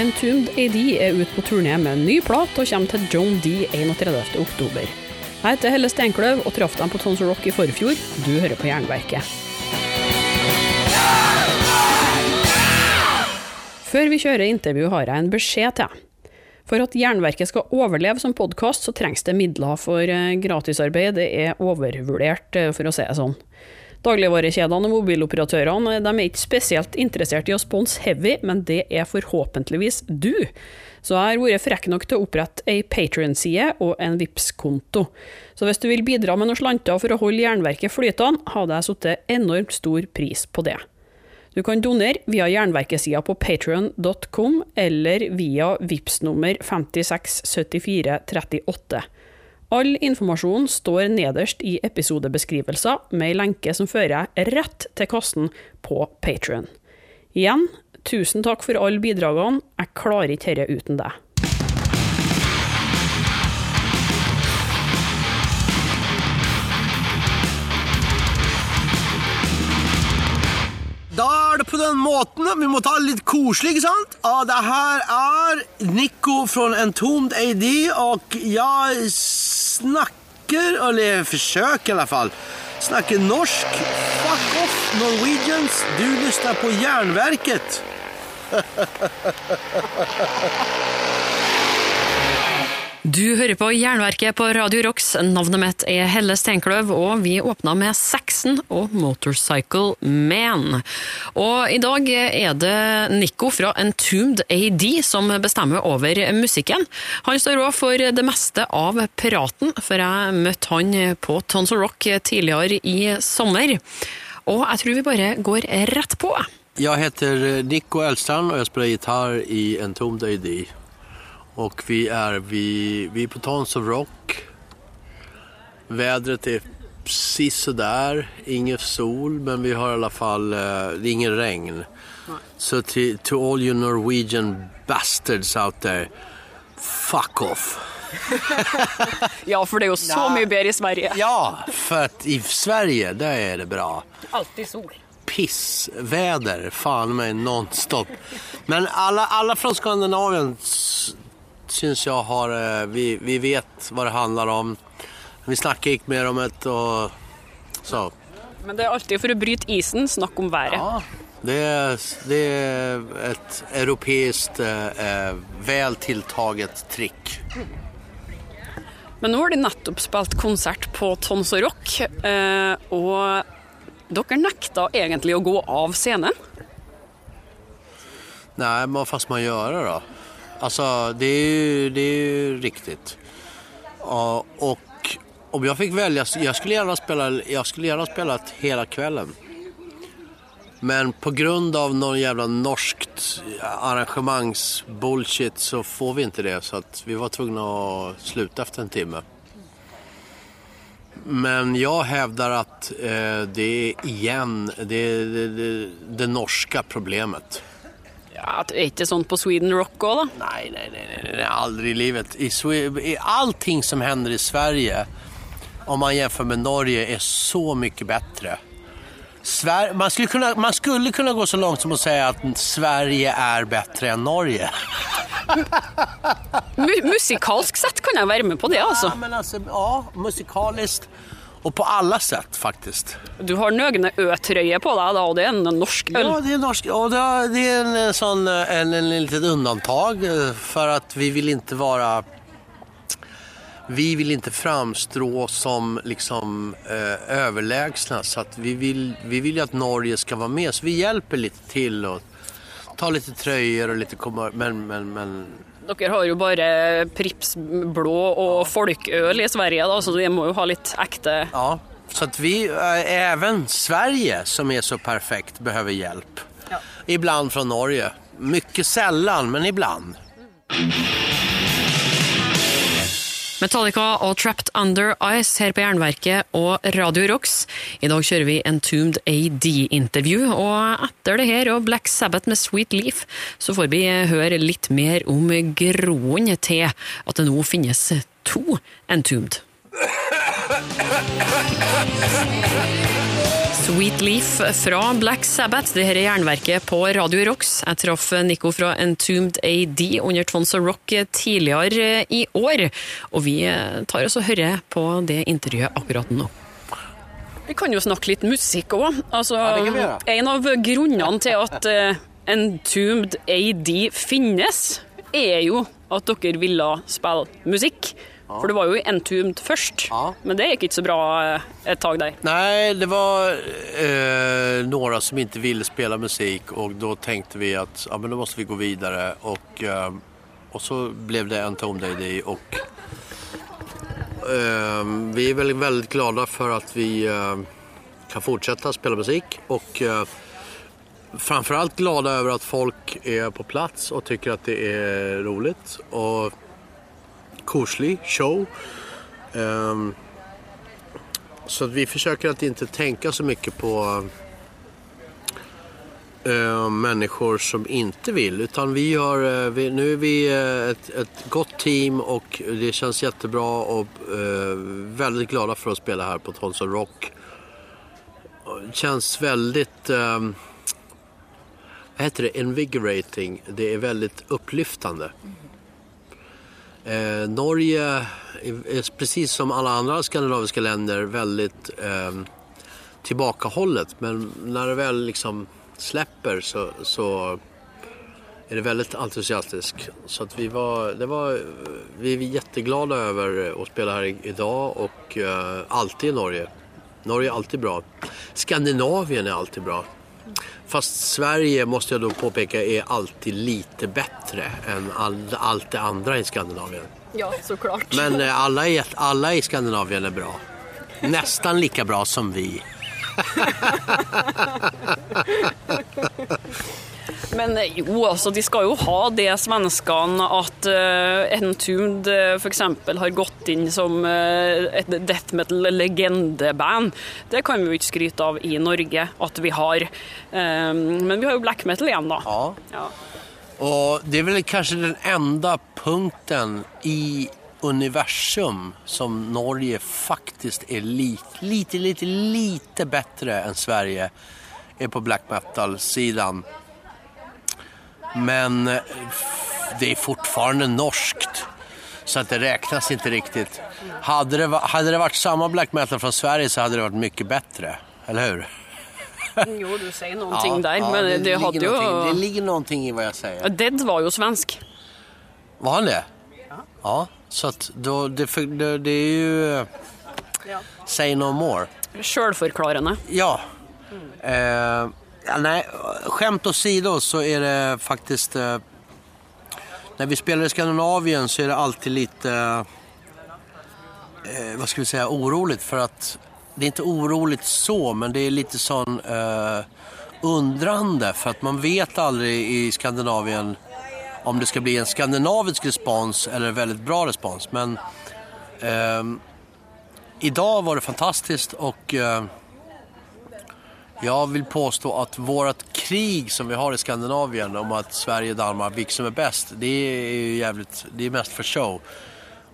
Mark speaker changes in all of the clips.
Speaker 1: Entombed AD er ute på turné med en ny plat og kommer til John D 31. oktober. Jeg heter Helle Steinkløv og traff dem på Tons Rock i forfjor. Du hører på Jernverket. Før vi kjører intervju, har jeg en beskjed til deg. For at Jernverket skal overleve som podkast, så trengs det midler, for gratisarbete. gratisarbeid det er overvurdert, för for å si det sånn. Dagligvarekjedene og mobiloperatørene de er ikke spesielt interessert i å sponse Heavy, men det er forhåpentligvis du. Så jeg har vært frekk nok til å opprette ei Patrion-side og en vips konto Så hvis du vil bidra med noen slanter for å holde jernverket flytende, hadde jeg satt enormt stor pris på det. Du kan donere via jernverkesida på patrion.com eller via VIPS nummer 567438. All informasjon står nederst i episodebeskrivelser med ei lenke som fører rett til kassen på Patrion. Igjen, tusen takk for alle bidragene, jeg klarer ikke dette uten deg.
Speaker 2: Den. Vi må ta lite litt koselig, ikke sant? Ja, det her er Nico fra Entombed AD, og jeg snakker, eller forsøker i alla fall, snakker norsk. Fuck off, Norwegians. Du lyssnar på Jernverket.
Speaker 1: Du hører på Jernverket på Radio Rocks. Navnet mitt er Helle Steinkløv, og vi åpna med Saxon og Motorcycle Man. Og i dag er det Nico fra Entombed AD som bestemmer over musikken. Han står òg for det meste av praten, for jeg møtte han på Tons of Rock tidligere i sommer. Og jeg tror vi bare går rett på.
Speaker 2: Jeg heter Nico Elstrand, og jeg spiller gitarr i Entombed AD. Och vi är, vi, vi är på Tons of Rock. Vädret är precis sådär. Ingen sol, men vi har i alla fall, eh, det är ingen regn. Så till, to all you Norwegian bastards out there, fuck off.
Speaker 1: Ja, for det er jo så mye bedre i Sverige.
Speaker 2: Ja, för att i Sverige, där är det bra.
Speaker 1: Alltid sol.
Speaker 2: pissväder, fan mig nonstop. Men alla, alla från Skandinavien syns jag har, eh, vi, vi vet vad det handlar om. Vi snackar gick med om det och så.
Speaker 1: Men det er alltid for å bryte isen, snakk om været.
Speaker 2: Ja, det är, det är ett europeiskt eh, eh, väl tilltaget trick.
Speaker 1: Men nå har de nettopp spilt konsert på Tons og Rock, eh, og dere nekta egentlig å gå av scenen.
Speaker 2: Nej, men vad fan ska man göra då? Alltså, det är ju, det är ju riktigt. Ja, och om jag fick välja, jag skulle gärna spela, jag skulle gärna spela hela kvällen. Men på grund av någon jävla norskt arrangemangsbullshit så får vi inte det. Så att vi var tvungna att sluta efter en timme. Men jag hävdar att eh, det är igen det, är det, det, det norska problemet.
Speaker 1: Ja, Det er ikke sånn på Sweden Rock òg, da?
Speaker 2: Nej, nej, nej, nej, nej, aldrig i livet. I, i allting som händer i Sverige, om man jämför med Norge, är så mycket bättre. Sver- man, skulle kunna, man skulle kunna gå så långt som att säga att Sverige är bättre än Norge.
Speaker 1: Mu musikalsk sett kan jeg være med på det, altså.
Speaker 2: Ja, men alltså, ja, musikaliskt och på alla sätt faktiskt.
Speaker 1: Du har Nøgne Ø-trøye på da, og det er en norsk øl.
Speaker 2: Ja, det är norsk. Och det är är en, en sån eh, en, en, litet undantag eh, för att vi vill inte vara vi vill inte framstå som liksom eh, överlägsna så att vi vill, vi vill ju att Norge ska vara med så vi hjälper lite till och tar lite tröjor och lite men, men, men
Speaker 1: Dere har jo bare Prips blå og folköl i Sverige, da, så det må jo ha litt ekte
Speaker 2: ja. Så att vi, eh, även Sverige som är så perfekt behöver hjälp. Ibland från Norge. Mycket sällan men ibland.
Speaker 1: Metallica og Trapped Under Ice her på Jernverket og Radio Rocks. I dag kjører vi Entombed AD-intervju, og etter det her og Black Sabbath med Sweet Leaf, så får vi høre litt mer om groen til at det nå finnes to Entombed. Sweet Leaf fra Black Sabbath. Det her er jernverket på Radio Rocks. Jeg traff Nico fra Entombed AD under Tons of Rock tidligere i år. Og vi tar oss og hører på det intervjuet akkurat nå. Vi kan jo snakke litt musikk òg. Altså,
Speaker 2: gjøre.
Speaker 1: en av grunnene til at eh, Entombed AD finnes, er jo at dere ville spille musikk. For det var jo i Entombed først,
Speaker 2: Ja.
Speaker 1: men det gikk ikke så bra eh, et tag der.
Speaker 2: Nej, det var eh, några som inte ville spela musik och då tänkte vi att ja, men då måste vi gå vidare och, eh, och så blev det en Tom Day och eh, vi är väldigt, väldigt glada för att vi eh, kan fortsätta spela musik och eh, framförallt glada över att folk är på plats och tycker att det är roligt och koselig show. Um, så att vi försöker att inte tänka så mycket på uh, människor som inte vill. Utan vi har, uh, eh, vi, nu är vi uh, ett, ett gott team och det känns jättebra och väldigt glada för att spela här på Tons of Rock. Det känns väldigt, ehm, vad heter det, invigorating. Det är väldigt upplyftande. Eh, Norge är, precis som alla andra skandinaviska länder väldigt eh, tillbakahållet. Men när det väl liksom släpper så, så är det väldigt entusiastiskt. Så att vi var, det var, vi är jätteglada över att spela här idag och eh, alltid i Norge. Norge är alltid bra. Skandinavien är alltid bra. Fast Sverige måste jag då påpeka är alltid lite bättre än all, allt det andra i Skandinavien.
Speaker 1: Ja, såklart.
Speaker 2: Men eh, alla i, alla i Skandinavien är bra. Nästan lika bra som vi.
Speaker 1: Eh, jo, altså, de skal jo ha det svenskene at uh, Entombed uh, f.eks. har gått inn som eh, et death metal-legendeband. Det kan vi jo ikke skryte av i Norge at vi har. Eh, men vi har jo black metal igjen, da.
Speaker 2: Ja.
Speaker 1: Ja.
Speaker 2: Och det är väl kanske den enda punkten i universum som Norge faktiskt är li, lite, lite, lite bättre än Sverige är på black metal-sidan. Men eh, det är fortfarande norskt. Så att det räknas inte riktigt. Hade det, hade det varit samma black metal från Sverige så hade det varit mycket bättre. Eller hur?
Speaker 1: Jo, du sier noen ting der, men det,
Speaker 2: ligger
Speaker 1: hadde
Speaker 2: någonting- Det ligger någonting i vad jag säger.
Speaker 1: Dead var jo svensk.
Speaker 2: Var han det? Ja. så att då, det, det, det är ju... Say no more.
Speaker 1: Sjølforklarende.
Speaker 2: Ja. Eh, ja, nej, skämt åsido så är det faktiskt... Eh, när vi spelar i Skandinavien så är det alltid lite... Eh, eh, vad ska vi säga? Oroligt för att... Det är inte oroligt så, men det är lite sån eh, undrande. För att man vet aldrig i Skandinavien om det ska bli en skandinavisk respons eller en väldigt bra respons. Men ehm, idag var det fantastiskt och eh, jag vill påstå att vårt krig som vi har i Skandinavien om att Sverige och Danmark, vilket som är bäst, det är ju jävligt, det är mest för show.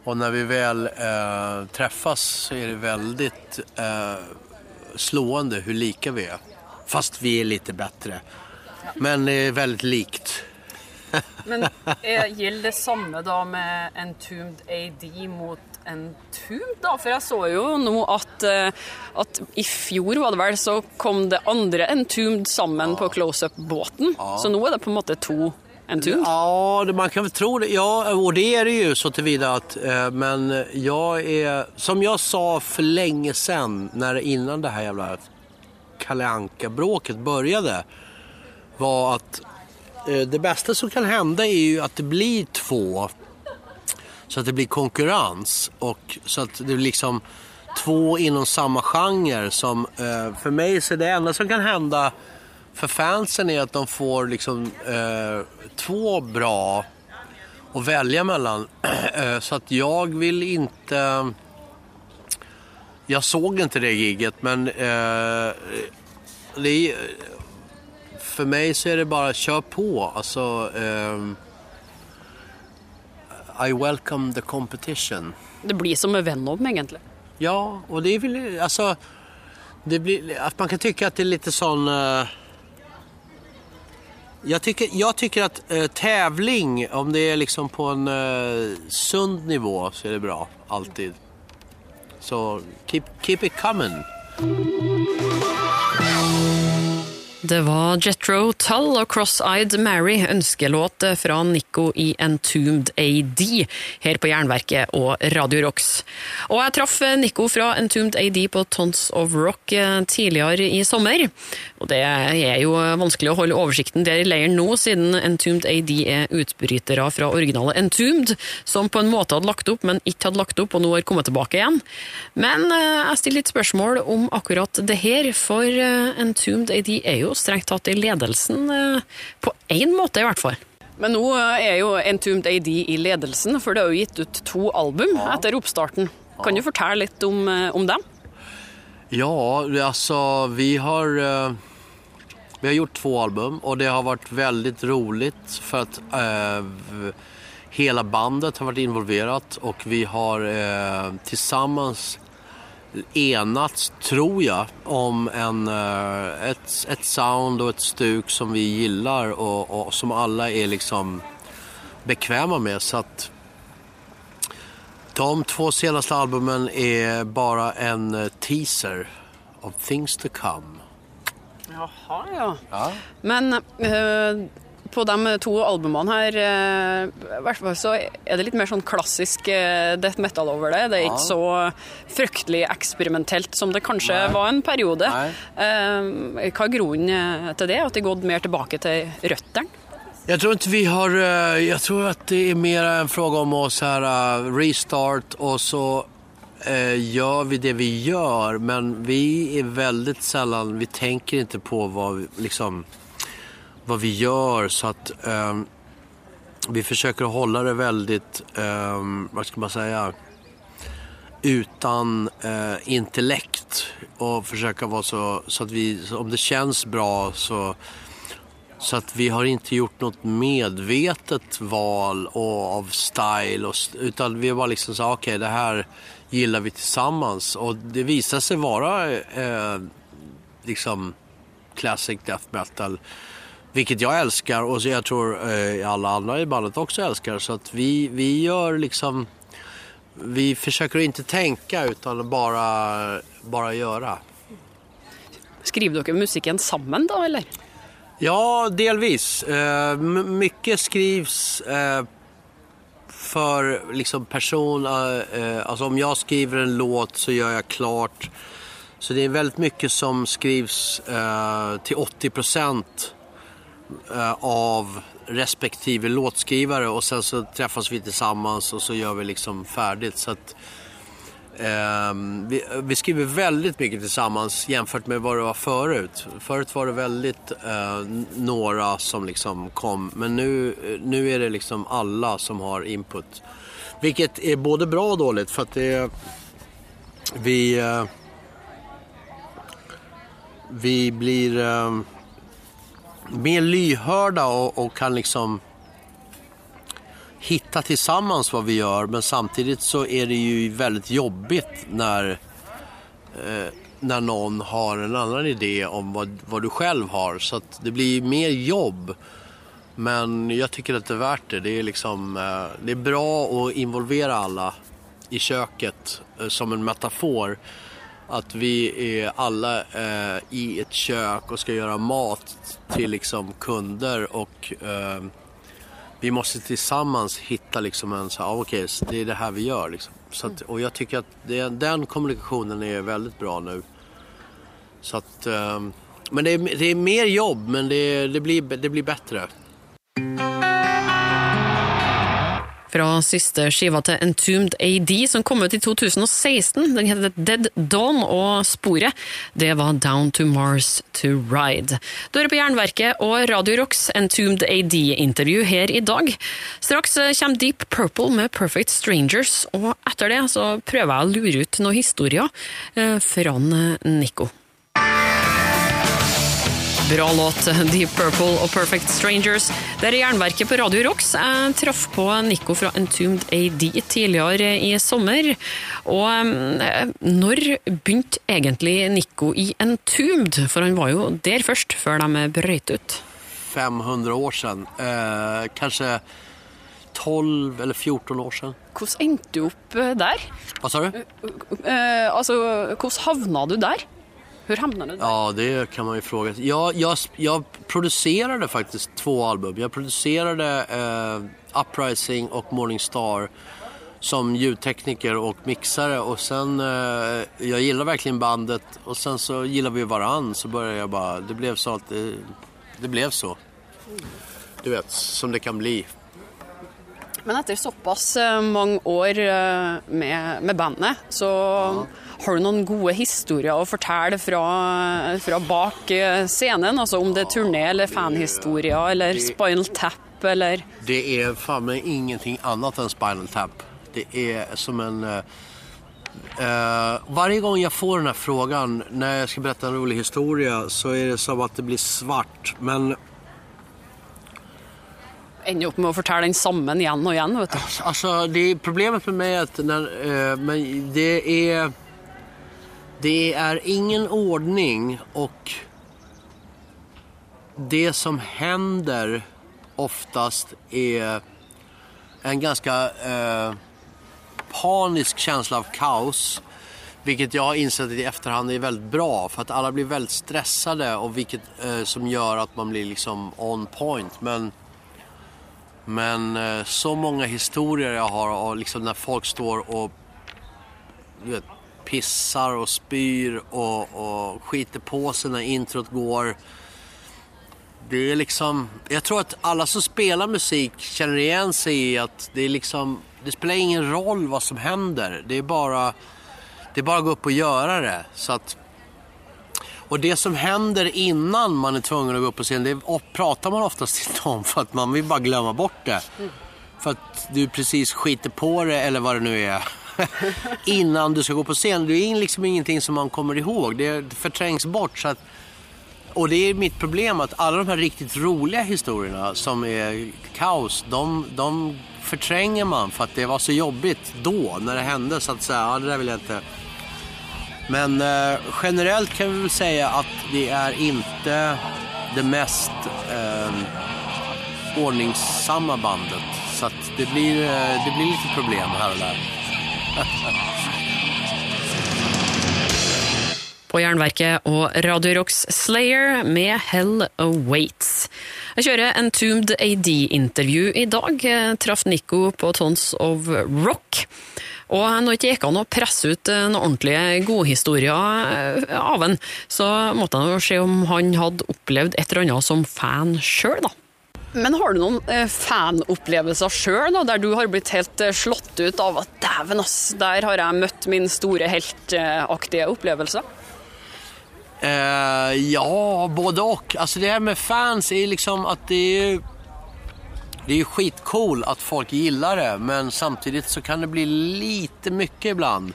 Speaker 2: Och när vi väl eh, träffas så är det väldigt eh, slående hur lika vi är. Fast vi är lite bättre. Men det är väldigt likt.
Speaker 1: Men eh, gäller det samma då med Entombed AD mot Entombed, da? For jeg så jo nå at, eh, at i fjor var det vel, så kom det andre Entombed sammen på close-up-båten. Så nå er det på en måte to Entombed.
Speaker 2: Ja, man kan väl tro det. Ja, och det är det ju så tillvida att, eh, men jag är, som jag sa för länge sedan, när innan det här jävla Kalle Anka-bråket började, var att eh, det bästa som kan hända är ju att det blir två, så att det blir konkurrens och så att det blir liksom två inom samma genre som, eh, för mig så är det enda som kan hända för fansen är att de får liksom eh, två bra att välja mellan. Eh, så att jag vill inte... Jag såg inte det giget men eh, det är, för mig så är det bara kör på. Alltså, eh, i welcome the competition.
Speaker 1: Det blir som med Venom, egentlig.
Speaker 2: Ja, och det är väl alltså... det blir, att man kan tycka att det är lite sån... eh, jag, tycker, jag tycker att eh, tävling, om det är liksom på en eh, sund nivå så är det bra. Alltid. Så keep, keep it coming.
Speaker 1: Det var Jetro Tull og Cross-Eyed Mary, ønskelåt fra Nico i Entombed AD, her på Jernverket og Radio Rocks. Og jeg traff Nico fra Entombed AD på Tons of Rock tidigare tidligere i sommer. Og det er jo vanskelig å holde oversikten der i leiren nå, siden Entombed AD er utbrytere fra originale Entombed, som på en måte hadde lagt opp, men ikke hadde lagt opp, og nå har kommet tilbake igjen. Men jag jeg stiller litt spørsmål om akkurat det her, for eh, Entombed AD er jo strengt tatt i ledelsen, eh, på én måte i hvert fall. Men nå er jo Entombed AD i ledelsen, for det er jo gitt ut to album etter oppstarten. Kan du fortelle litt om, eh, om dem?
Speaker 2: Ja, alltså vi har, eh, vi har gjort två album och det har varit väldigt roligt för att v- hela bandet har varit involverat och vi har eh, tillsammans enats, tror jag, om en, eh, ett, ett sound och ett stuk som vi gillar och, och som alla är liksom bekväma med. Så att de två senaste albumen är bara en eh, teaser of things to come.
Speaker 1: Jaha, ja.
Speaker 2: Ja.
Speaker 1: Men eh, på de to albumene her, eh, i hvert fall så er det litt mer sånn klassisk eh, death metal over det. Det er ikke så fryktelig eksperimentelt som det kanskje
Speaker 2: Nei.
Speaker 1: var en periode.
Speaker 2: Nei.
Speaker 1: Eh, hva er grunnen eh, til det? At de har gått mer tilbake til røttene?
Speaker 2: Jag tror inte vi har... Jag tror att det är mer en fråga om att så här, restart och så eh, gör vi det vi gör. Men vi är väldigt sällan... Vi tänker inte på vad, vi- liksom, vad vi gör så att... ehm, vi försöker hålla det väldigt, ehm, vad ska man säga, utan eh, intellekt och försöka vara så, så att vi, så om det känns bra så så att vi har inte gjort något medvetet val och, av style. Och, utan vi har bara liksom sagt okej det här gillar vi tillsammans. Och det visar sig vara eh, liksom classic death metal. Vilket jag älskar och jag tror eh, alla andra i bandet också älskar. Så att vi, vi gör liksom... Vi försöker inte tänka utan bara, bara göra.
Speaker 1: Skriver dere musikken sammen, da, eller?
Speaker 2: Ja, delvis. Eh, mycket skrivs eh, för liksom person... Alltså om jag skriver en låt så gör jag klart. Så det är väldigt mycket som skrivs till 80 procent Eh, av respektive låtskrivare och sen så träffas vi tillsammans och så gör vi liksom färdigt. Så att, eh, vi, vi skriver väldigt mycket tillsammans jämfört med vad det var förut. Förut var det väldigt eh, några som liksom kom, men nu, nu är det liksom alla som har input. Vilket är både bra och dåligt för att det vi, eh, vi blir eh, mer lyhörda och, och kan liksom hitta tillsammans vad vi gör men samtidigt så är det ju väldigt jobbigt när, eh, när någon har en annan idé om vad, vad du själv har. Så att det blir ju mer jobb. Men jag tycker att det är värt det. Det är, liksom, eh, det är bra att involvera alla i köket eh, som en metafor. Att vi är alla eh, i ett kök och ska göra mat till liksom kunder och eh, vi måste tillsammans hitta liksom en så här, ah, okej, okay, det är det här vi gör. Liksom. Så att, och jag tycker att det, den kommunikationen är väldigt bra nu. Så att, eh, men det är, det är mer jobb, men det, det, blir, det blir bättre.
Speaker 1: Fra siste skiva til Entombed AD, som kom ut i 2016. Den heter Dead Dawn, og sporet det var Down to Mars to Ride. Du hører på Jernverket og Radio Rocks Entombed AD-intervju her i dag. Straks kommer Deep Purple med Perfect Strangers, og etter det så prøver jeg å lure ut noen historier från fra Nico. Bra låt, Deep Purple og Perfect Strangers. Det er Jernverket på Radio Rocks. Jeg traff på Nico fra Entombed AD tidligere i sommer. Og eh, når begynte egentlig Nico i Entombed? For han var jo der først, før de brøyt ut.
Speaker 2: 500 år sedan. Eh, kanske 12 eller 14 år sedan.
Speaker 1: Hvordan endte du opp eh, der?
Speaker 2: Vad sa du?
Speaker 1: Eh, altså, hvordan havna du der? Hur hamnade du där?
Speaker 2: Ja, det kan man ju fråga sig. Jag, jag, jag producerade faktiskt två album. Jag producerade eh, Uprising och Morning Star som ljudtekniker och mixare och sen, eh, jag gillar verkligen bandet och sen så gillar vi varann så började jag bara, det blev så att det, det blev så. Du vet, som det kan bli.
Speaker 1: Men etter såpass eh, mange år eh, med, med bandet, så har du noen gode historier å fortelle fra, fra bak eh, scenen? Altså om det er turné eller fanhistorier eller Spinal Tap eller
Speaker 2: Det är fan med ingenting annat än Spinal Tap. Det är som en... eh, eh, varje gång jag får den här frågan när jag ska berätta en rolig historia så är det som att det blir svart. Men
Speaker 1: ender opp med å fortelle den sammen igjen og igjen. vet du.
Speaker 2: alltså, det är, problemet med mig är att när, eh, men det är... Det är ingen ordning och det som händer oftast är en ganska eh, panisk känsla av kaos. Vilket jag har insett i efterhand är väldigt bra för att alla blir väldigt stressade och vilket eh, som gör att man blir liksom on point. Men, men eh, så många historier jag har och liksom när folk står och du vet, pissar och spyr och, och skiter på sig när introt går. Det är liksom, jag tror att alla som spelar musik känner igen sig i att det är liksom, det spelar ingen roll vad som händer. Det är bara, det är bara att gå upp och göra det. Så att, och det som händer innan man är tvungen att gå upp på scen, det pratar man oftast inte om för att man vill bara glömma bort det. För att du precis skiter på det eller vad det nu är. innan du ska gå på scen. Det är liksom ingenting som man kommer ihåg. Det förträngs bort. Så att, och det är mitt problem att alla de här riktigt roliga historierna som är kaos, de, de förtränger man för att det var så jobbigt då när det hände så att säga, ja det där vill jag inte. Men eh, generellt kan vi väl säga att det är inte det mest eh, ordningsamma bandet. Så att det blir, eh, det blir lite problem här och där.
Speaker 1: På Jernverket og Radio Rocks Slayer med Hell Awaits. Jeg kjører Entombed AD-intervju i dag. Traff Nico på Tons of Rock. Og når det ikke gikk an å presse ut eh, noen ordentlige godhistorier eh, av han, så måtte jeg se om han hadde opplevd et eller annet som fan sjøl, da. Men har du noen eh, fanopplevelser sjøl, der du har blitt helt slått ut av at dæven, ass, der har jeg møtt min store heltaktige opplevelse?
Speaker 2: Eh, ja, både och. Alltså det här med fans är liksom att det är ju... Det är ju skitcool att folk gillar det, men samtidigt så kan det bli lite mycket ibland.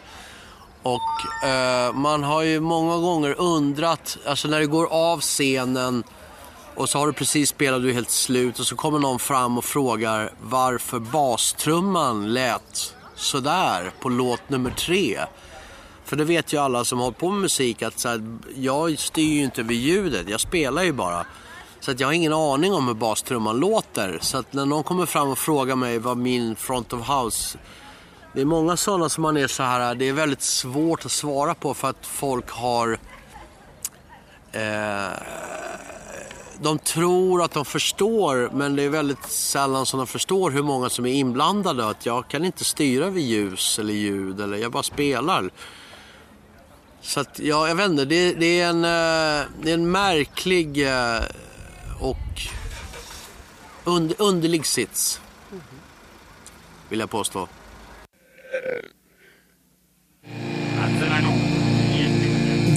Speaker 2: Och eh, man har ju många gånger undrat, alltså när det går av scenen och så har du precis spelat och du är helt slut och så kommer någon fram och frågar varför bastrumman lät sådär på låt nummer tre. För det vet ju alla som har på med musik att så här, jag styr ju inte över ljudet, jag spelar ju bara. Så att jag har ingen aning om hur bastrumman låter. Så att när någon kommer fram och frågar mig vad min front of house... Det är många sådana som man är så här, det är väldigt svårt att svara på för att folk har... Eh, de tror att de förstår men det är väldigt sällan som de förstår hur många som är inblandade. Att jag kan inte styra vid ljus eller ljud eller jag bara spelar. Så att, ja, jag vet inte, det, det, är, en, eh, det är en märklig eh, och und, underlig sits. Vill jag påstå.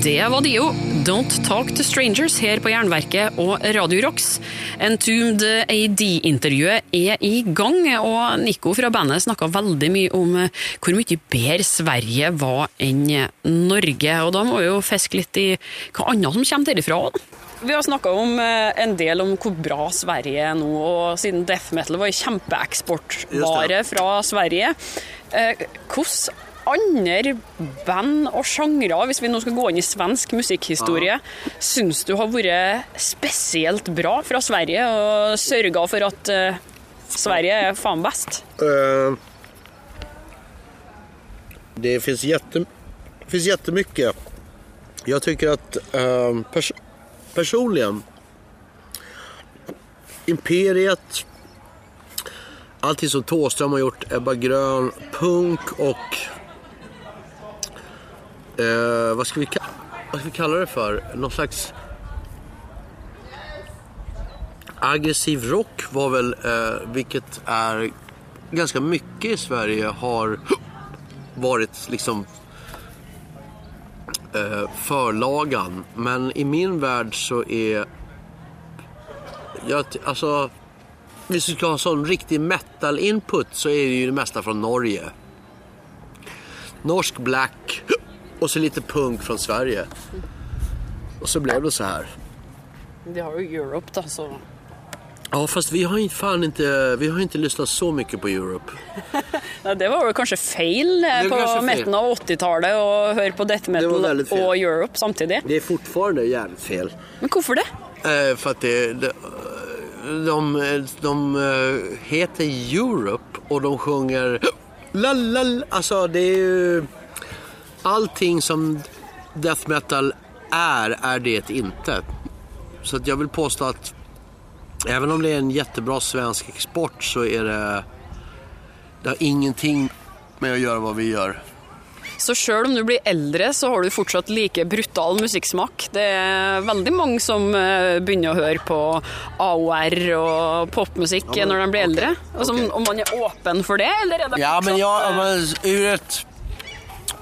Speaker 1: Det var Dio. Don't Talk to Strangers her på Jernverket og Radio Rocks. Entombed AD-intervjuet er i gang, og Nico fra bandet snakka veldig mye om eh, hvor mye bedre Sverige var enn Norge. Og da må vi jo fiske litt i hva annet som kommer derifra. da. Vi har snakka om eh, en del om hvor bra Sverige er nå, og siden death metal var en kjempeeksportvare fra Sverige. Eh, Hvordan andre band og sjangre, hvis vi nå skal gå inn i svensk musikkhistorie, syns du har vært spesielt bra fra Sverige, og sørga for at eh, Sverige er faen best?
Speaker 2: Eh, det finns, jätte, jättemycket. Jag tycker att eh, pers personligen Imperiet, allting som Thåström har gjort, Ebba Grön, punk och eh, vad, ska vi, vad ska vi kalla det för? Någon slags aggressiv rock var väl, eh, vilket är ganska mycket i Sverige har varit liksom eh, förlagan. Men i min värld så är jag, alltså, hvis vi ska ha sån riktig metal input så är det ju det mesta från Norge. Norsk black och så lite punk från Sverige. Och så blev det så här.
Speaker 1: De har jo Europe, da, så
Speaker 2: Ja, fast vi har fan inte, vi har inte lyssnat så mycket på Europe.
Speaker 1: Ja, det var vel kanskje feil eh,
Speaker 2: Det
Speaker 1: på midten av 80-tallet å høre på death
Speaker 2: Det
Speaker 1: metal
Speaker 2: fel.
Speaker 1: og Europe samtidig.
Speaker 2: Det är fortfarande jävligt fel.
Speaker 1: Men hvorfor det?
Speaker 2: Eh, för att det, de, de, de eh, heter Europe och de sjunger la la. Alltså det är ju allting som death metal är, är det inte. Så att jag vill påstå att även om det är en jättebra svensk export så är det, det har ingenting med att göra vad vi gör.
Speaker 1: Så selv om du blir eldre, så har du fortsatt like brutal musikksmak. Det er veldig mange som eh, å høre på AOR og popmusikk
Speaker 2: Ja, men-
Speaker 1: når de blir eldre.
Speaker 2: ok,
Speaker 1: Altså,
Speaker 2: ok.
Speaker 1: Om man er åpen for det, eller er det
Speaker 2: Ja, men
Speaker 1: fortsatt,
Speaker 2: jag,
Speaker 1: eh,
Speaker 2: men ur ett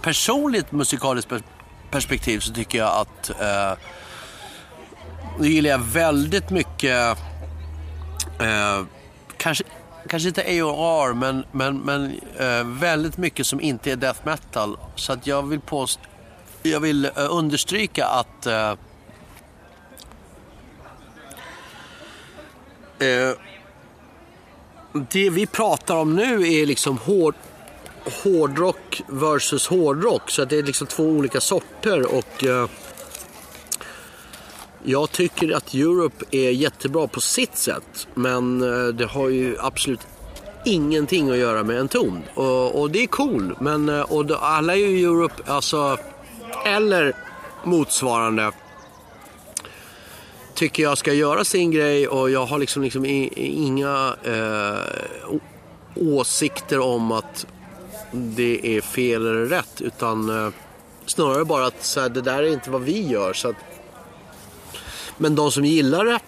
Speaker 2: personligt musikaliskt perspektiv så tycker jag att eh, då gillar jag väldigt mycket, eh, kanske, kanske inte AOR, men, men, men eh, väldigt mycket som inte är death metal. Så att jag vill påst jag vill eh, understryka att eh, eh, det vi pratar om nu är liksom hård, hårdrock versus hårdrock. Så att det är liksom två olika sorter. Och eh, Jag tycker att Europe är jättebra på sitt sätt. Men eh, det har ju absolut ingenting att göra med en ton. Och, och det är cool. Men, eh, och då, alla är ju Europe, alltså, eller motsvarande tycker jag ska göra sin grej och jag har liksom, liksom inga eh, åsikter om att det är fel eller rätt utan eh, snarare bara att så här, det där är inte vad vi gör. Så att, men de som gillar det,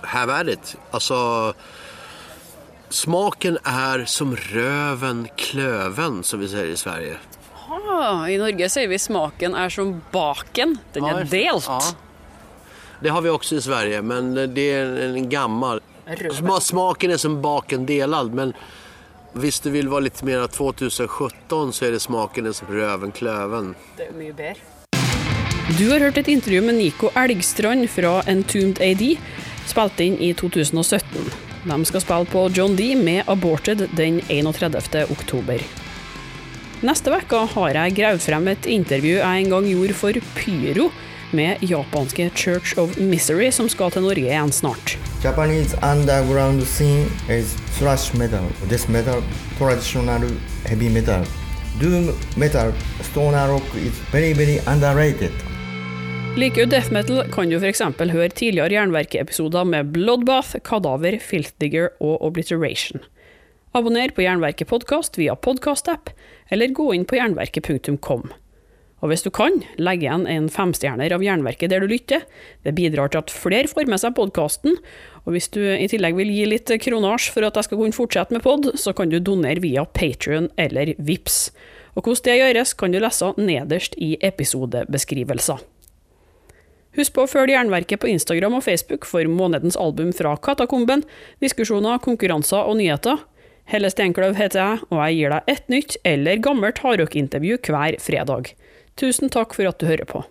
Speaker 2: have at it. Alltså, smaken är som röven klöven som vi säger i Sverige.
Speaker 1: ah, I Norge sier vi smaken er som baken. Den
Speaker 2: Ja,
Speaker 1: er delt.
Speaker 2: ja. Det har vi också i Sverige, men det är en, gammal.
Speaker 1: Röven.
Speaker 2: Smaken är som baken delad, men visst du vill vara lite mer 2017 så är det smaken är som röven klöven.
Speaker 1: Det er mye bedre. Du har hørt et intervju med Nico Elgstrand fra Entombed AD, spilt inn i 2017. De skal spille på John D med Aborted den 31. oktober. Neste uke har jeg gravd frem et intervju jeg en gang gjorde for Pyro, med japanske Church of Misery, som skal til Norge igjen snart.
Speaker 3: Japanese underground scene is thrash metal, death metal, traditional heavy metal. Doom metal, stoner rock is very very underrated.
Speaker 1: Liker du death metal, kan du f.eks. høre tidligere Jernverket-episoder med Bloodbath, Kadaver, Filthdigger og Obliteration. Abonner på Jernverket podkast via podkastapp, eller gå inn på jernverket.kom. Og hvis du kan, legg igjen en femstjerner av Jernverket der du lytter. Det bidrar til at flere får med seg podkasten, og hvis du i tillegg vil gi litt kronasj for at jeg skal kunne fortsette med pod, så kan du donere via Patrion eller Vips. Og hvordan det gjøres, kan du lese nederst i episodebeskrivelser. Husk på å følge Jernverket på Instagram og Facebook for månedens album fra Katakomben, diskusjoner, konkurranser og nyheter. Helle Steinkløv heter jeg, og jeg gir deg et nytt eller gammelt hardrockintervju hver fredag. Tusen takk for at du hører på.